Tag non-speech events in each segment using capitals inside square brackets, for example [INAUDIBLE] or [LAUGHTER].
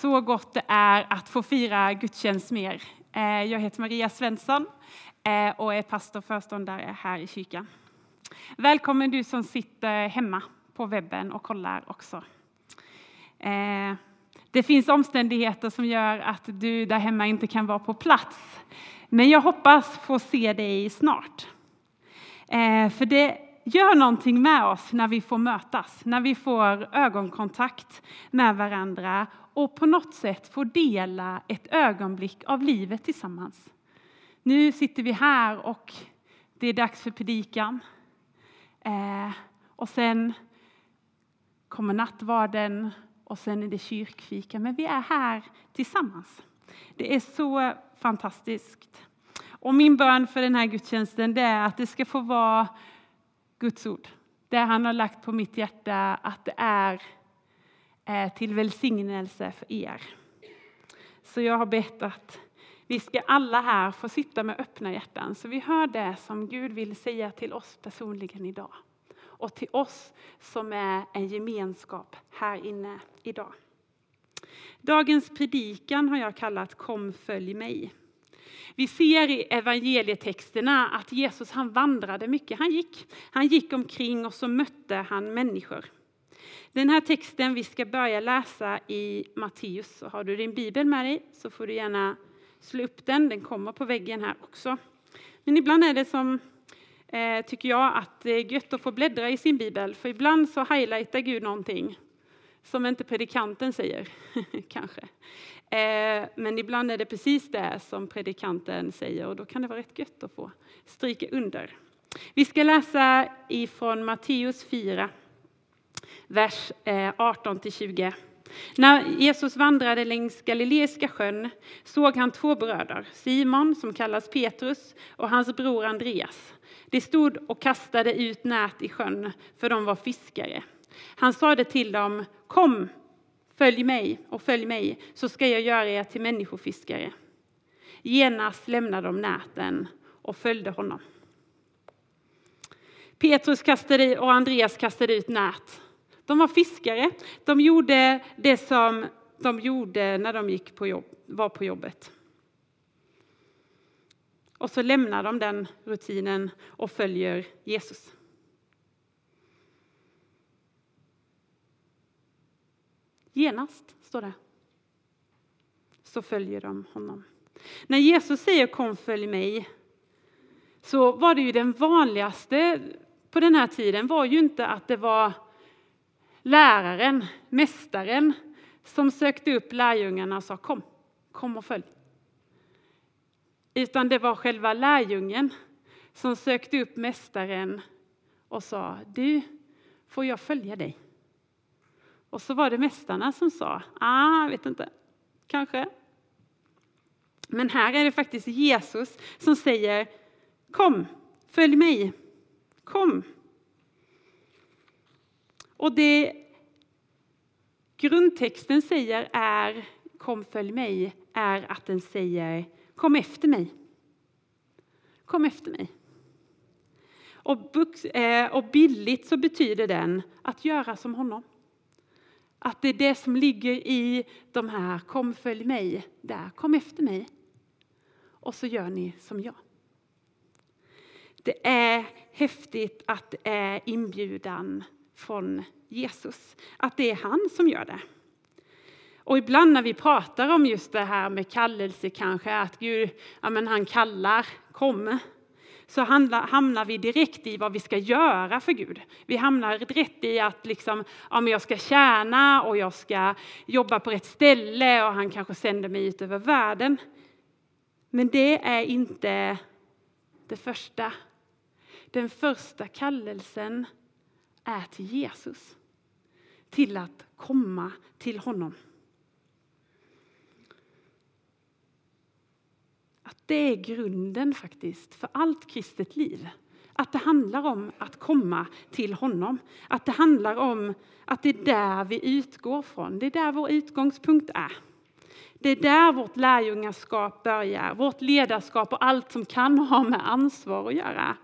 så gott det är att få fira gudstjänst med er! Eh, jag heter Maria Svensson eh, och är pastor och föreståndare här i kyrkan. Välkommen du som sitter hemma på webben och kollar också. Eh, det finns omständigheter som gör att du där hemma inte kan vara på plats. Men jag hoppas få se dig snart. För det gör någonting med oss när vi får mötas, när vi får ögonkontakt med varandra och på något sätt får dela ett ögonblick av livet tillsammans. Nu sitter vi här och det är dags för predikan. Eh, och sen kommer nattvarden och sen är det kyrkfika. Men vi är här tillsammans. Det är så fantastiskt. Och min bön för den här gudstjänsten är att det ska få vara Guds ord. Det han har lagt på mitt hjärta att det är eh, till välsignelse för er. Så jag har bett att vi ska alla här få sitta med öppna hjärtan så vi hör det som Gud vill säga till oss personligen idag. Och till oss som är en gemenskap här inne idag. Dagens predikan har jag kallat Kom följ mig. Vi ser i evangelietexterna att Jesus han vandrade mycket. Han gick, han gick omkring och så mötte han människor. Den här texten vi ska börja läsa i Matteus. Har du din bibel med dig så får du gärna slå upp den. Den kommer på väggen här också. Men ibland är det som, eh, tycker jag, att det är gött att få bläddra i sin bibel. För ibland så highlightar Gud någonting som inte predikanten säger, [LAUGHS] kanske. Eh, men ibland är det precis det som predikanten säger och då kan det vara rätt gött att få stryka under. Vi ska läsa ifrån Matteus 4, vers eh, 18-20. När Jesus vandrade längs Galileiska sjön såg han två bröder, Simon som kallas Petrus och hans bror Andreas. De stod och kastade ut nät i sjön, för de var fiskare. Han sade till dem, kom, följ mig och följ mig, så ska jag göra er till människofiskare. Genast lämnade de näten och följde honom. Petrus kastade och Andreas kastade ut nät. De var fiskare. De gjorde det som de gjorde när de gick på jobb, var på jobbet. Och så lämnar de den rutinen och följer Jesus. Genast, står det. Så följer de honom. När Jesus säger kom följ mig så var det ju den vanligaste på den här tiden var ju inte att det var läraren, mästaren som sökte upp lärjungarna och sa kom, kom och följ. Utan det var själva lärjungen som sökte upp mästaren och sa du, får jag följa dig? Och så var det mästarna som sa, ah, vet inte, kanske. Men här är det faktiskt Jesus som säger, kom, följ mig, kom. Och det grundtexten säger är, kom följ mig, är att den säger, kom efter mig. Kom efter mig. Och, eh, och billigt så betyder den att göra som honom. Att det är det som ligger i de här, kom följ mig, där, kom efter mig. Och så gör ni som jag. Det är häftigt att det är inbjudan från Jesus, att det är han som gör det. Och ibland när vi pratar om just det här med kallelse kanske, att Gud, ja men han kallar, kom så hamnar vi direkt i vad vi ska göra för Gud. Vi hamnar rätt i att liksom, ja, men jag ska tjäna och jag ska jobba på rätt ställe och han kanske sänder mig ut över världen. Men det är inte det första. Den första kallelsen är till Jesus. Till att komma till honom. Att det är grunden faktiskt för allt kristet liv. Att det handlar om att komma till honom. Att det handlar om att det är där vi utgår från. Det är där vår utgångspunkt är. Det är där vårt lärjungaskap börjar, vårt ledarskap och allt som kan ha med ansvar att göra.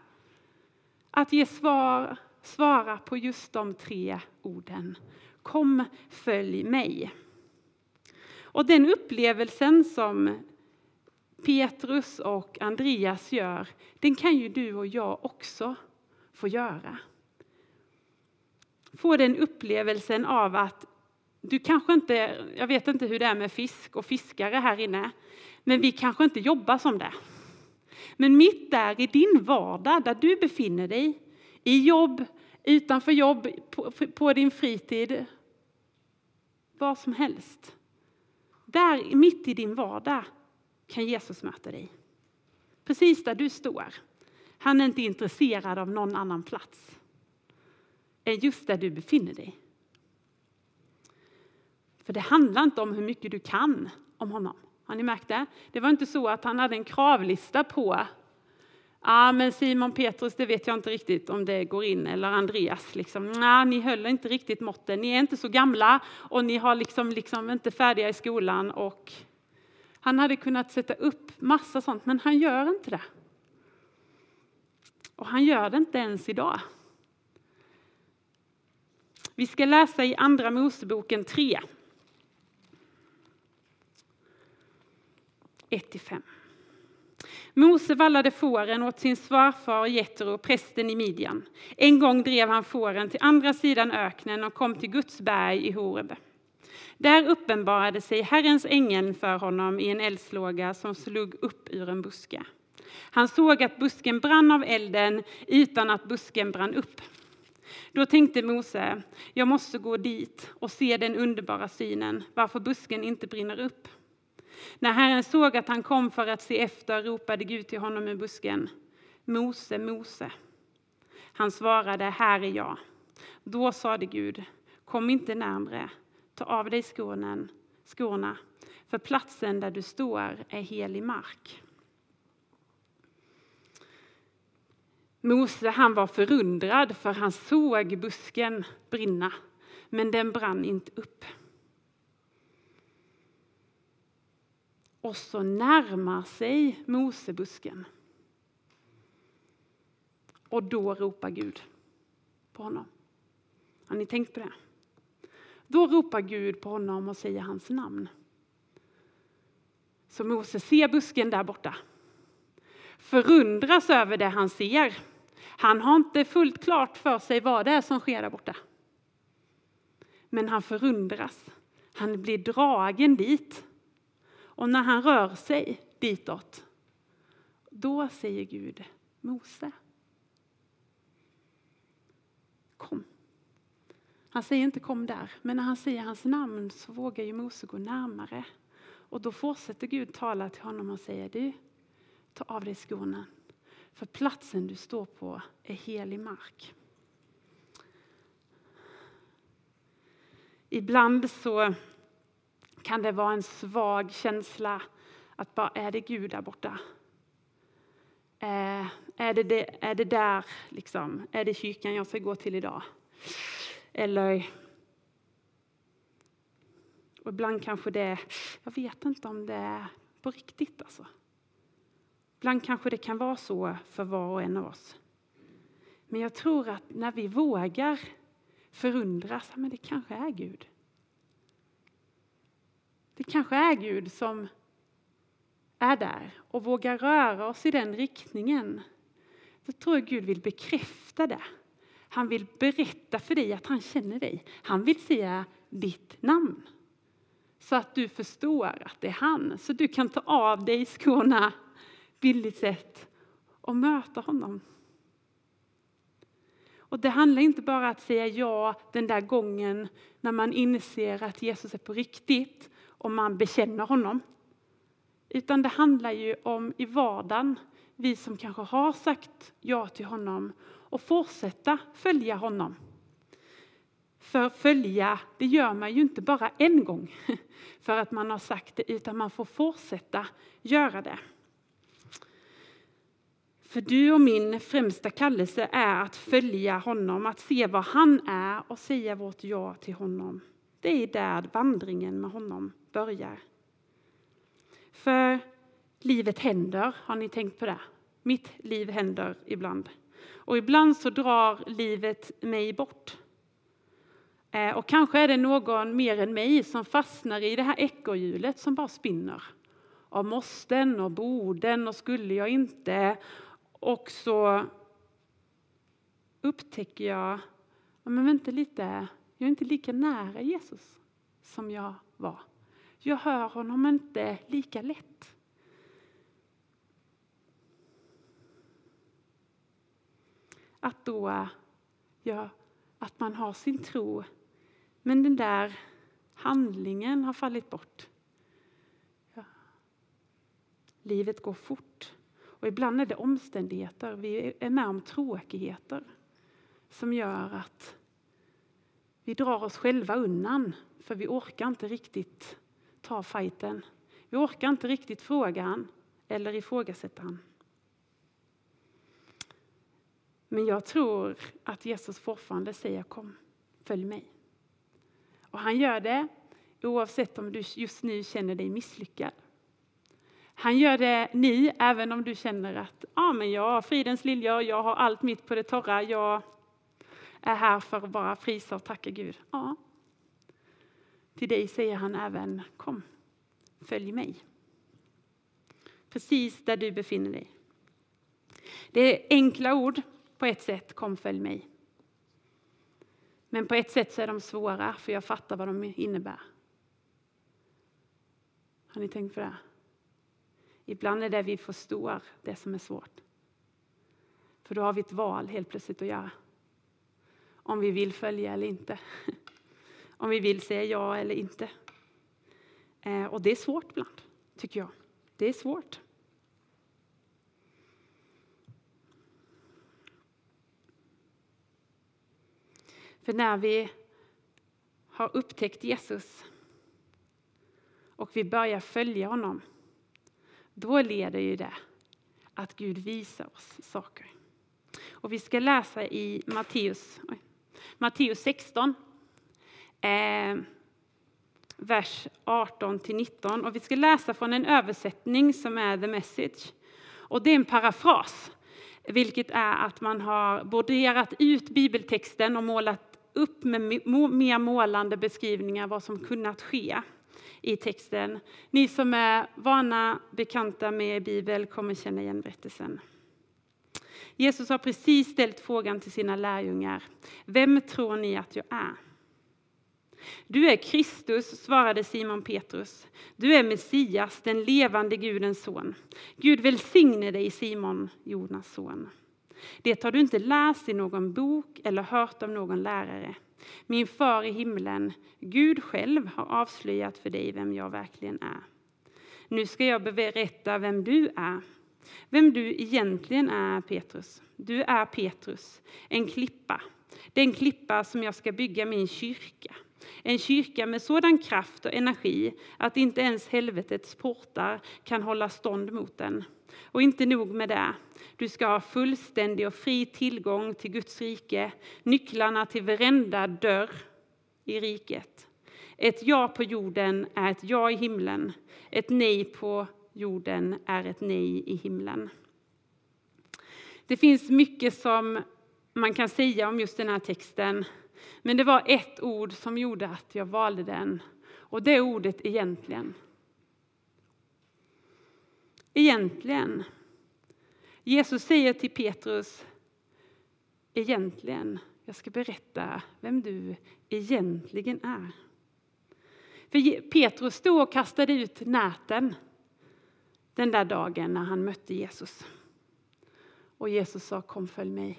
Att ge svar, svara på just de tre orden. Kom, följ mig. Och den upplevelsen som Petrus och Andreas gör, den kan ju du och jag också få göra. Få den upplevelsen av att du kanske inte, jag vet inte hur det är med fisk och fiskare här inne, men vi kanske inte jobbar som det. Men mitt där i din vardag, där du befinner dig, i jobb, utanför jobb, på, på din fritid, vad som helst. Där mitt i din vardag kan Jesus möta dig. Precis där du står. Han är inte intresserad av någon annan plats än just där du befinner dig. För det handlar inte om hur mycket du kan om honom. Har ni märkt det? Det var inte så att han hade en kravlista på Ja, men Simon Petrus, det vet jag inte riktigt om det går in, eller Andreas. Liksom. nah, ni höll inte riktigt måtten. Ni är inte så gamla och ni har liksom, liksom inte färdiga i skolan. Och han hade kunnat sätta upp massa sånt, men han gör inte det. Och han gör det inte ens idag. Vi ska läsa i Andra Moseboken 3. 1-5. Mose vallade fåren åt sin svärfar Jetro, prästen i Midjan. En gång drev han fåren till andra sidan öknen och kom till Guds berg i Horeb. Där uppenbarade sig Herrens ängel för honom i en eldslåga som slog upp ur en buske. Han såg att busken brann av elden utan att busken brann upp. Då tänkte Mose, jag måste gå dit och se den underbara synen, varför busken inte brinner upp. När Herren såg att han kom för att se efter ropade Gud till honom ur busken. Mose, Mose. Han svarade, här är jag. Då sade Gud, kom inte närmre, ta av dig skorna, skorna, för platsen där du står är helig mark. Mose han var förundrad för han såg busken brinna, men den brann inte upp. Och så närmar sig Mosebusken. Och då ropar Gud på honom. Har ni tänkt på det? Då ropar Gud på honom och säger hans namn. Så Mose ser busken där borta. Förundras över det han ser. Han har inte fullt klart för sig vad det är som sker där borta. Men han förundras. Han blir dragen dit. Och när han rör sig ditåt, då säger Gud Mose. Kom. Han säger inte kom där, men när han säger hans namn så vågar ju Mose gå närmare. Och då fortsätter Gud tala till honom och säger du, ta av dig skorna. För platsen du står på är helig mark. Ibland så kan det vara en svag känsla att bara, är det Gud där borta? Eh, är, det, det, är det där, liksom, är det kyrkan jag ska gå till idag? Eller och ibland kanske det, jag vet inte om det är på riktigt alltså. Ibland kanske det kan vara så för var och en av oss. Men jag tror att när vi vågar förundras, men det kanske är Gud. Det kanske är Gud som är där och vågar röra oss i den riktningen. Då tror jag Gud vill bekräfta det. Han vill berätta för dig att han känner dig. Han vill säga ditt namn. Så att du förstår att det är han. Så du kan ta av dig skorna, billigt sett, och möta honom. Och det handlar inte bara om att säga ja den där gången när man inser att Jesus är på riktigt och man bekänner honom. Utan det handlar ju om i vardagen, vi som kanske har sagt ja till honom och fortsätta följa honom. För följa, det gör man ju inte bara en gång [LAUGHS] för att man har sagt det, utan man får fortsätta göra det. För du och min främsta kallelse är att följa honom, att se vad han är och säga vårt ja till honom. Det är där vandringen med honom börjar. För livet händer, har ni tänkt på det? Mitt liv händer ibland. Och ibland så drar livet mig bort. Eh, och kanske är det någon mer än mig som fastnar i det här ekorrhjulet som bara spinner. Av måsten och borden och skulle jag inte. Och så upptäcker jag, men vänta lite, jag är inte lika nära Jesus som jag var. Jag hör honom inte lika lätt. Att då, ja, att man har sin tro, men den där handlingen har fallit bort. Ja. Livet går fort. Och ibland är det omständigheter, vi är med om tråkigheter som gör att vi drar oss själva undan för vi orkar inte riktigt ta fighten. Vi orkar inte riktigt fråga han eller ifrågasätta han. Men jag tror att Jesus fortfarande säger kom, följ mig. Och han gör det oavsett om du just nu känner dig misslyckad. Han gör det nu även om du känner att ah, men jag har fridens liljor, jag har allt mitt på det torra, jag är här för att bara prisa och tacka Gud. Ja. Till dig säger han även kom, följ mig. Precis där du befinner dig. Det är enkla ord på ett sätt, kom följ mig. Men på ett sätt så är de svåra, för jag fattar vad de innebär. Har ni tänkt på det? Ibland är det vi förstår det som är svårt. För då har vi ett val helt plötsligt att göra. Om vi vill följa eller inte. [LAUGHS] Om vi vill säga ja eller inte. Eh, och det är svårt ibland, tycker jag. Det är svårt. För när vi har upptäckt Jesus och vi börjar följa honom, då leder ju det att Gud visar oss saker. Och vi ska läsa i Matteus, Matteus 16, eh, vers 18 19. Och vi ska läsa från en översättning som är The Message. Och det är en parafras, vilket är att man har borderat ut bibeltexten och målat upp med mer målande beskrivningar vad som kunnat ske i texten. Ni som är vana bekanta med Bibeln kommer känna igen berättelsen. Jesus har precis ställt frågan till sina lärjungar. Vem tror ni att jag är? Du är Kristus, svarade Simon Petrus. Du är Messias, den levande Gudens son. Gud välsigne dig, Simon, Jonas son. Det har du inte läst i någon bok eller hört av någon lärare. Min far i himlen, Gud själv, har avslöjat för dig vem jag verkligen är. Nu ska jag berätta vem du är. Vem du egentligen är, Petrus. Du är Petrus, en klippa. Den klippa som jag ska bygga min kyrka. En kyrka med sådan kraft och energi att inte ens helvetets portar kan hålla stånd mot den. Och inte nog med det, du ska ha fullständig och fri tillgång till Guds rike, nycklarna till varenda dörr i riket. Ett ja på jorden är ett ja i himlen, ett nej på jorden är ett nej i himlen. Det finns mycket som man kan säga om just den här texten, men det var ett ord som gjorde att jag valde den, och det ordet egentligen. Egentligen. Jesus säger till Petrus, egentligen, jag ska berätta vem du egentligen är. För Petrus stod och kastade ut näten den där dagen när han mötte Jesus. Och Jesus sa kom följ mig.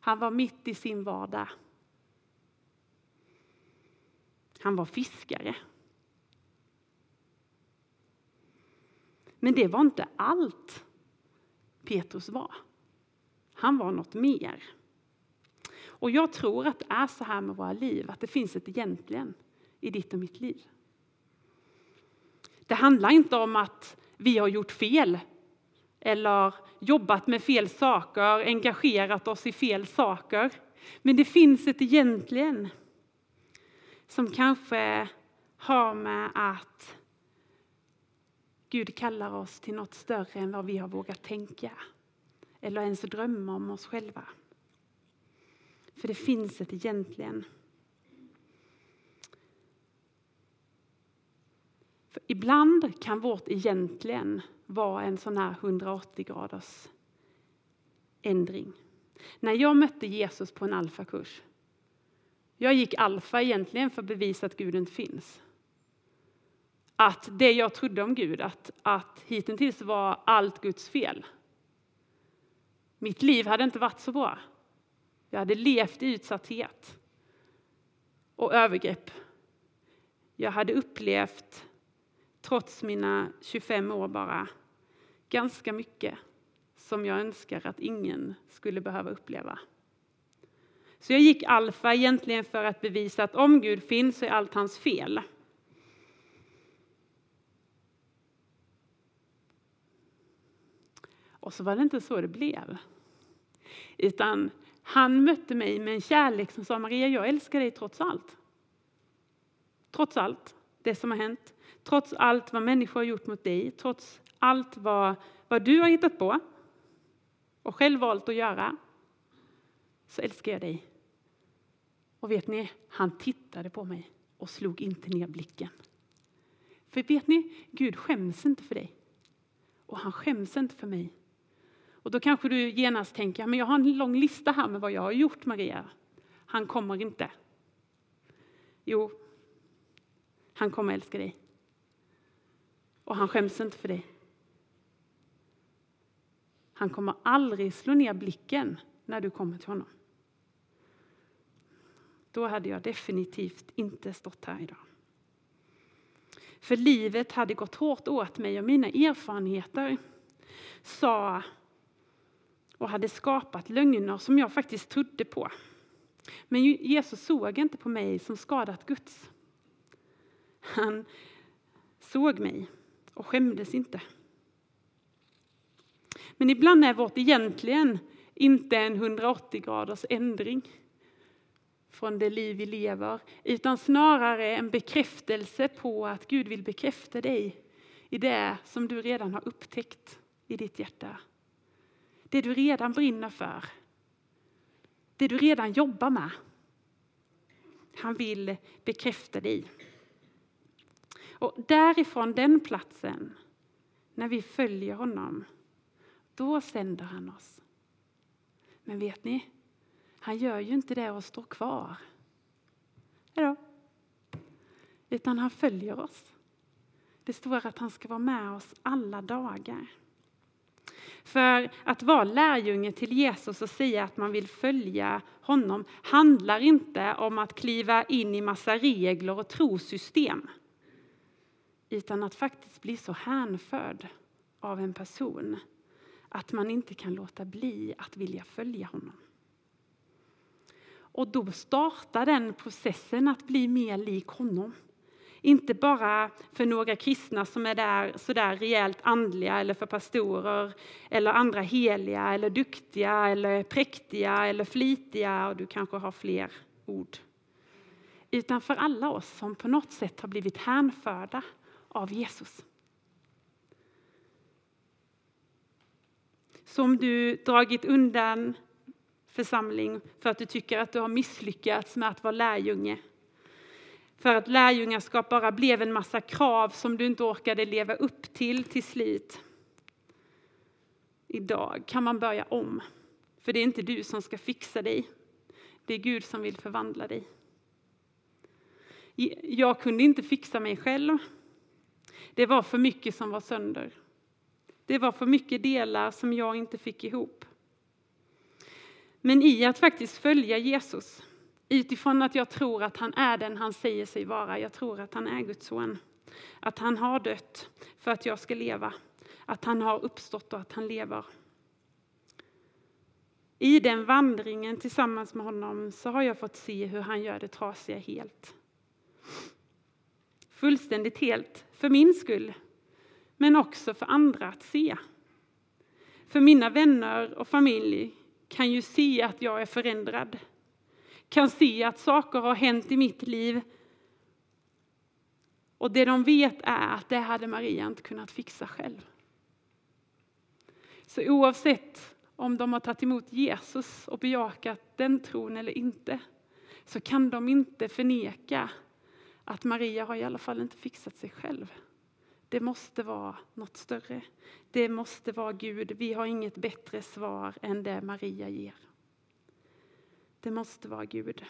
Han var mitt i sin vardag. Han var fiskare. Men det var inte allt Petrus var. Han var något mer. Och jag tror att det är så här med våra liv, att det finns ett egentligen i ditt och mitt liv. Det handlar inte om att vi har gjort fel eller jobbat med fel saker, engagerat oss i fel saker. Men det finns ett egentligen som kanske har med att Gud kallar oss till något större än vad vi har vågat tänka eller ens drömma om oss själva. För det finns ett egentligen. Ibland kan vårt egentligen vara en sån här 180 graders ändring. När jag mötte Jesus på en alfakurs, jag gick alfa egentligen för att bevisa att Gud inte finns. Att det jag trodde om Gud, att, att hittills var allt Guds fel. Mitt liv hade inte varit så bra. Jag hade levt i utsatthet och övergrepp. Jag hade upplevt, trots mina 25 år bara, ganska mycket som jag önskar att ingen skulle behöva uppleva. Så jag gick alfa egentligen för att bevisa att om Gud finns så är allt hans fel. Och så var det inte så det blev. Utan han mötte mig med en kärlek som sa Maria, jag älskar dig trots allt. Trots allt det som har hänt, trots allt vad människor har gjort mot dig, trots allt vad, vad du har hittat på och själv valt att göra, så älskar jag dig. Och vet ni, han tittade på mig och slog inte ner blicken. För vet ni, Gud skäms inte för dig. Och han skäms inte för mig. Och då kanske du genast tänker, men jag har en lång lista här med vad jag har gjort Maria. Han kommer inte. Jo, han kommer älska dig. Och han skäms inte för dig. Han kommer aldrig slå ner blicken när du kommer till honom. Då hade jag definitivt inte stått här idag. För livet hade gått hårt åt mig och mina erfarenheter sa och hade skapat lögner som jag faktiskt trodde på. Men Jesus såg inte på mig som skadat Guds. Han såg mig och skämdes inte. Men ibland är vårt egentligen inte en 180 graders ändring från det liv vi lever, utan snarare en bekräftelse på att Gud vill bekräfta dig i det som du redan har upptäckt i ditt hjärta. Det du redan brinner för. Det du redan jobbar med. Han vill bekräfta dig. Och därifrån den platsen, när vi följer honom, då sänder han oss. Men vet ni, han gör ju inte det och står kvar. Hejdå. Utan han följer oss. Det står att han ska vara med oss alla dagar. För att vara lärjunge till Jesus och säga att man vill följa honom handlar inte om att kliva in i massa regler och trosystem. Utan att faktiskt bli så hänförd av en person att man inte kan låta bli att vilja följa honom. Och då startar den processen att bli mer lik honom. Inte bara för några kristna som är där sådär rejält andliga eller för pastorer eller andra heliga eller duktiga eller präktiga eller flitiga och du kanske har fler ord. Utan för alla oss som på något sätt har blivit hänförda av Jesus. Som du dragit undan församling för att du tycker att du har misslyckats med att vara lärjunge. För att lärjungaskap bara blev en massa krav som du inte orkade leva upp till till slut. Idag kan man börja om. För det är inte du som ska fixa dig. Det är Gud som vill förvandla dig. Jag kunde inte fixa mig själv. Det var för mycket som var sönder. Det var för mycket delar som jag inte fick ihop. Men i att faktiskt följa Jesus, utifrån att jag tror att han är den han säger sig vara, jag tror att han är Guds son, att han har dött för att jag ska leva, att han har uppstått och att han lever. I den vandringen tillsammans med honom så har jag fått se hur han gör det trasiga helt. Fullständigt helt, för min skull, men också för andra att se. För mina vänner och familj kan ju se att jag är förändrad. Kan se att saker har hänt i mitt liv. Och det de vet är att det hade Maria inte kunnat fixa själv. Så oavsett om de har tagit emot Jesus och bejakat den tron eller inte, så kan de inte förneka att Maria har i alla fall inte fixat sig själv. Det måste vara något större. Det måste vara Gud. Vi har inget bättre svar än det Maria ger. Det måste vara Gud.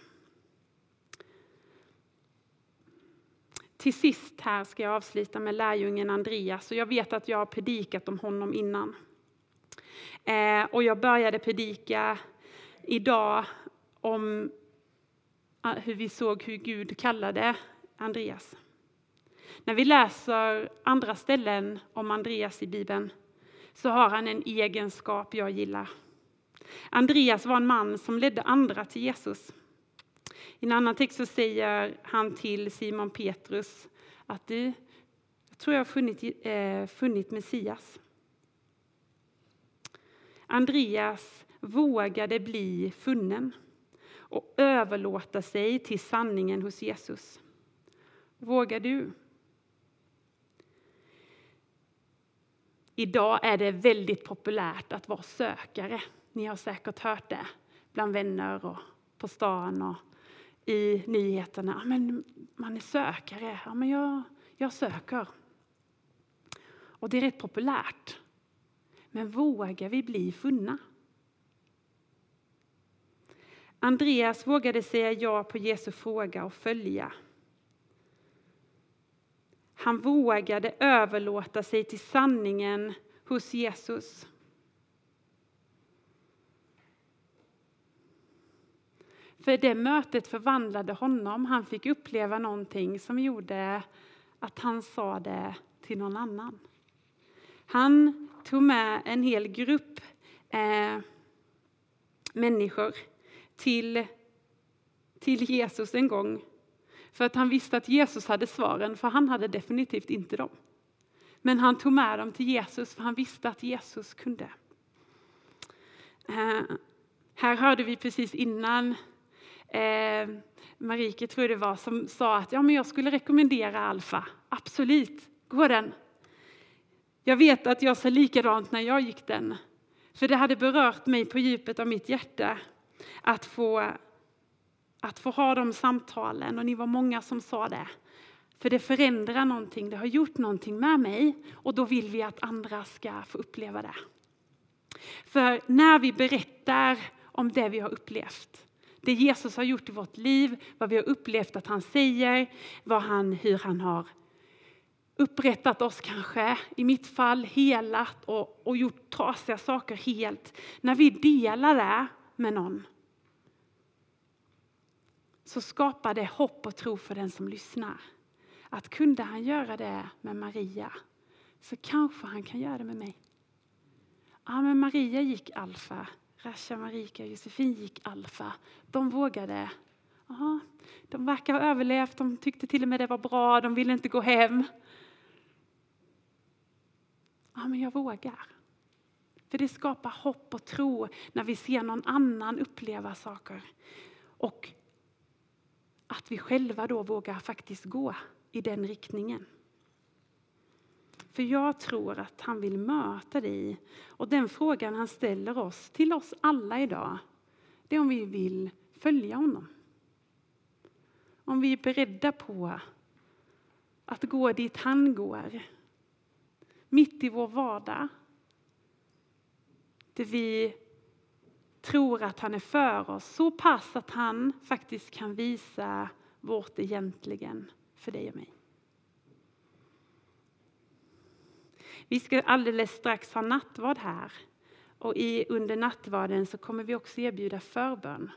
Till sist här ska jag avsluta med lärjungen Andreas. Och jag vet att jag har predikat om honom innan. Eh, och jag började predika idag om ah, hur vi såg hur Gud kallade Andreas. När vi läser andra ställen om Andreas i Bibeln så har han en egenskap jag gillar. Andreas var en man som ledde andra till Jesus. I en annan text så säger han till Simon Petrus att du, jag tror jag har funnit, eh, funnit Messias. Andreas vågade bli funnen och överlåta sig till sanningen hos Jesus. Vågar du? Idag är det väldigt populärt att vara sökare. Ni har säkert hört det bland vänner och på stan och i nyheterna. Men man är sökare. Ja, men jag, jag söker. Och det är rätt populärt. Men vågar vi bli funna? Andreas vågade säga ja på Jesu fråga och följa. Han vågade överlåta sig till sanningen hos Jesus. För det mötet förvandlade honom. Han fick uppleva någonting som gjorde att han sa det till någon annan. Han tog med en hel grupp eh, människor till, till Jesus en gång. För att han visste att Jesus hade svaren, för han hade definitivt inte dem. Men han tog med dem till Jesus, för han visste att Jesus kunde. Eh, här hörde vi precis innan eh, Marike, tror jag det var, som sa att ja, men jag skulle rekommendera Alfa. Absolut, gå den. Jag vet att jag sa likadant när jag gick den. För det hade berört mig på djupet av mitt hjärta att få, att få ha de samtalen. Och ni var många som sa det. För det förändrar någonting, det har gjort någonting med mig och då vill vi att andra ska få uppleva det. För när vi berättar om det vi har upplevt, det Jesus har gjort i vårt liv, vad vi har upplevt att han säger, vad han, hur han har upprättat oss kanske, i mitt fall helat och, och gjort trasiga saker helt. När vi delar det med någon så skapar det hopp och tro för den som lyssnar. Att kunde han göra det med Maria så kanske han kan göra det med mig. Ja, men Maria gick alfa. Rasha, Marika och Josefin gick alfa. De vågade. Aha, de verkar ha överlevt, de tyckte till och med det var bra, de ville inte gå hem. Ja, men jag vågar. För det skapar hopp och tro när vi ser någon annan uppleva saker. Och att vi själva då vågar faktiskt gå i den riktningen. För jag tror att han vill möta dig. Och den frågan han ställer oss, till oss alla idag, det är om vi vill följa honom. Om vi är beredda på att gå dit han går. Mitt i vår vardag. Där vi tror att han är för oss så pass att han faktiskt kan visa vårt egentligen för dig och mig. Vi ska alldeles strax ha nattvard här. Och i, under nattvarden så kommer vi också erbjuda förbön.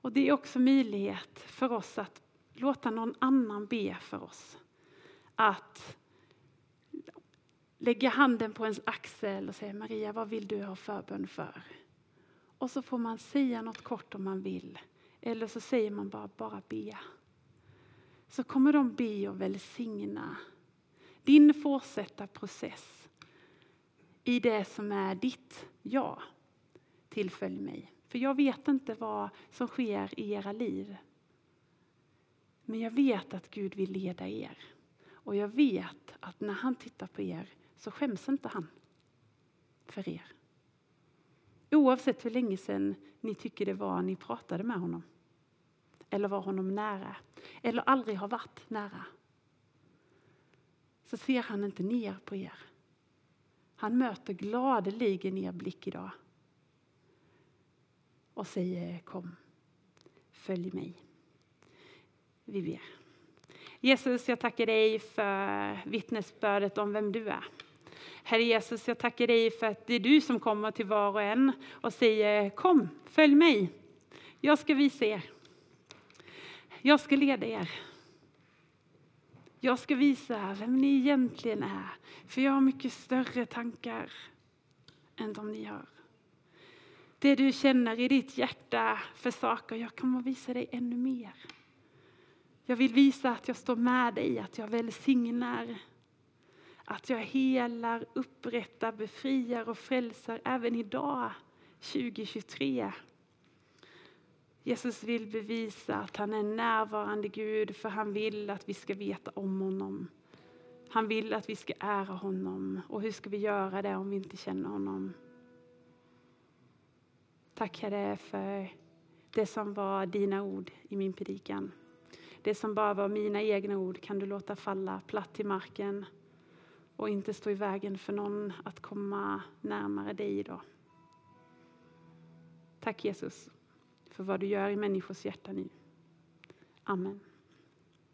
Och det är också möjlighet för oss att låta någon annan be för oss. Att lägga handen på ens axel och säga Maria, vad vill du ha förbön för? Och så får man säga något kort om man vill. Eller så säger man bara, bara be. Så kommer de be och välsigna din fortsatta process i det som är ditt ja till följ mig. För jag vet inte vad som sker i era liv. Men jag vet att Gud vill leda er. Och jag vet att när han tittar på er så skäms inte han för er. Oavsett hur länge sedan ni tycker det var ni pratade med honom. Eller var honom nära. Eller aldrig har varit nära så ser han inte ner på er. Han möter gladeligen er blick idag och säger kom, följ mig. Vi ber. Jesus, jag tackar dig för vittnesbördet om vem du är. Herre Jesus, jag tackar dig för att det är du som kommer till var och en och säger kom, följ mig. Jag ska visa er. Jag ska leda er. Jag ska visa vem ni egentligen är, för jag har mycket större tankar än de ni har. Det du känner i ditt hjärta för saker, jag kommer att visa dig ännu mer. Jag vill visa att jag står med dig, att jag välsignar, att jag helar, upprättar, befriar och frälsar även idag, 2023. Jesus vill bevisa att han är närvarande Gud, för han vill att vi ska veta om honom. Han vill att vi ska ära honom. Och hur ska vi göra det om vi inte känner honom? Tack Herre för det som var dina ord i min predikan. Det som bara var mina egna ord kan du låta falla platt till marken och inte stå i vägen för någon att komma närmare dig idag. Tack Jesus för vad du gör i människors hjärta nu. Amen.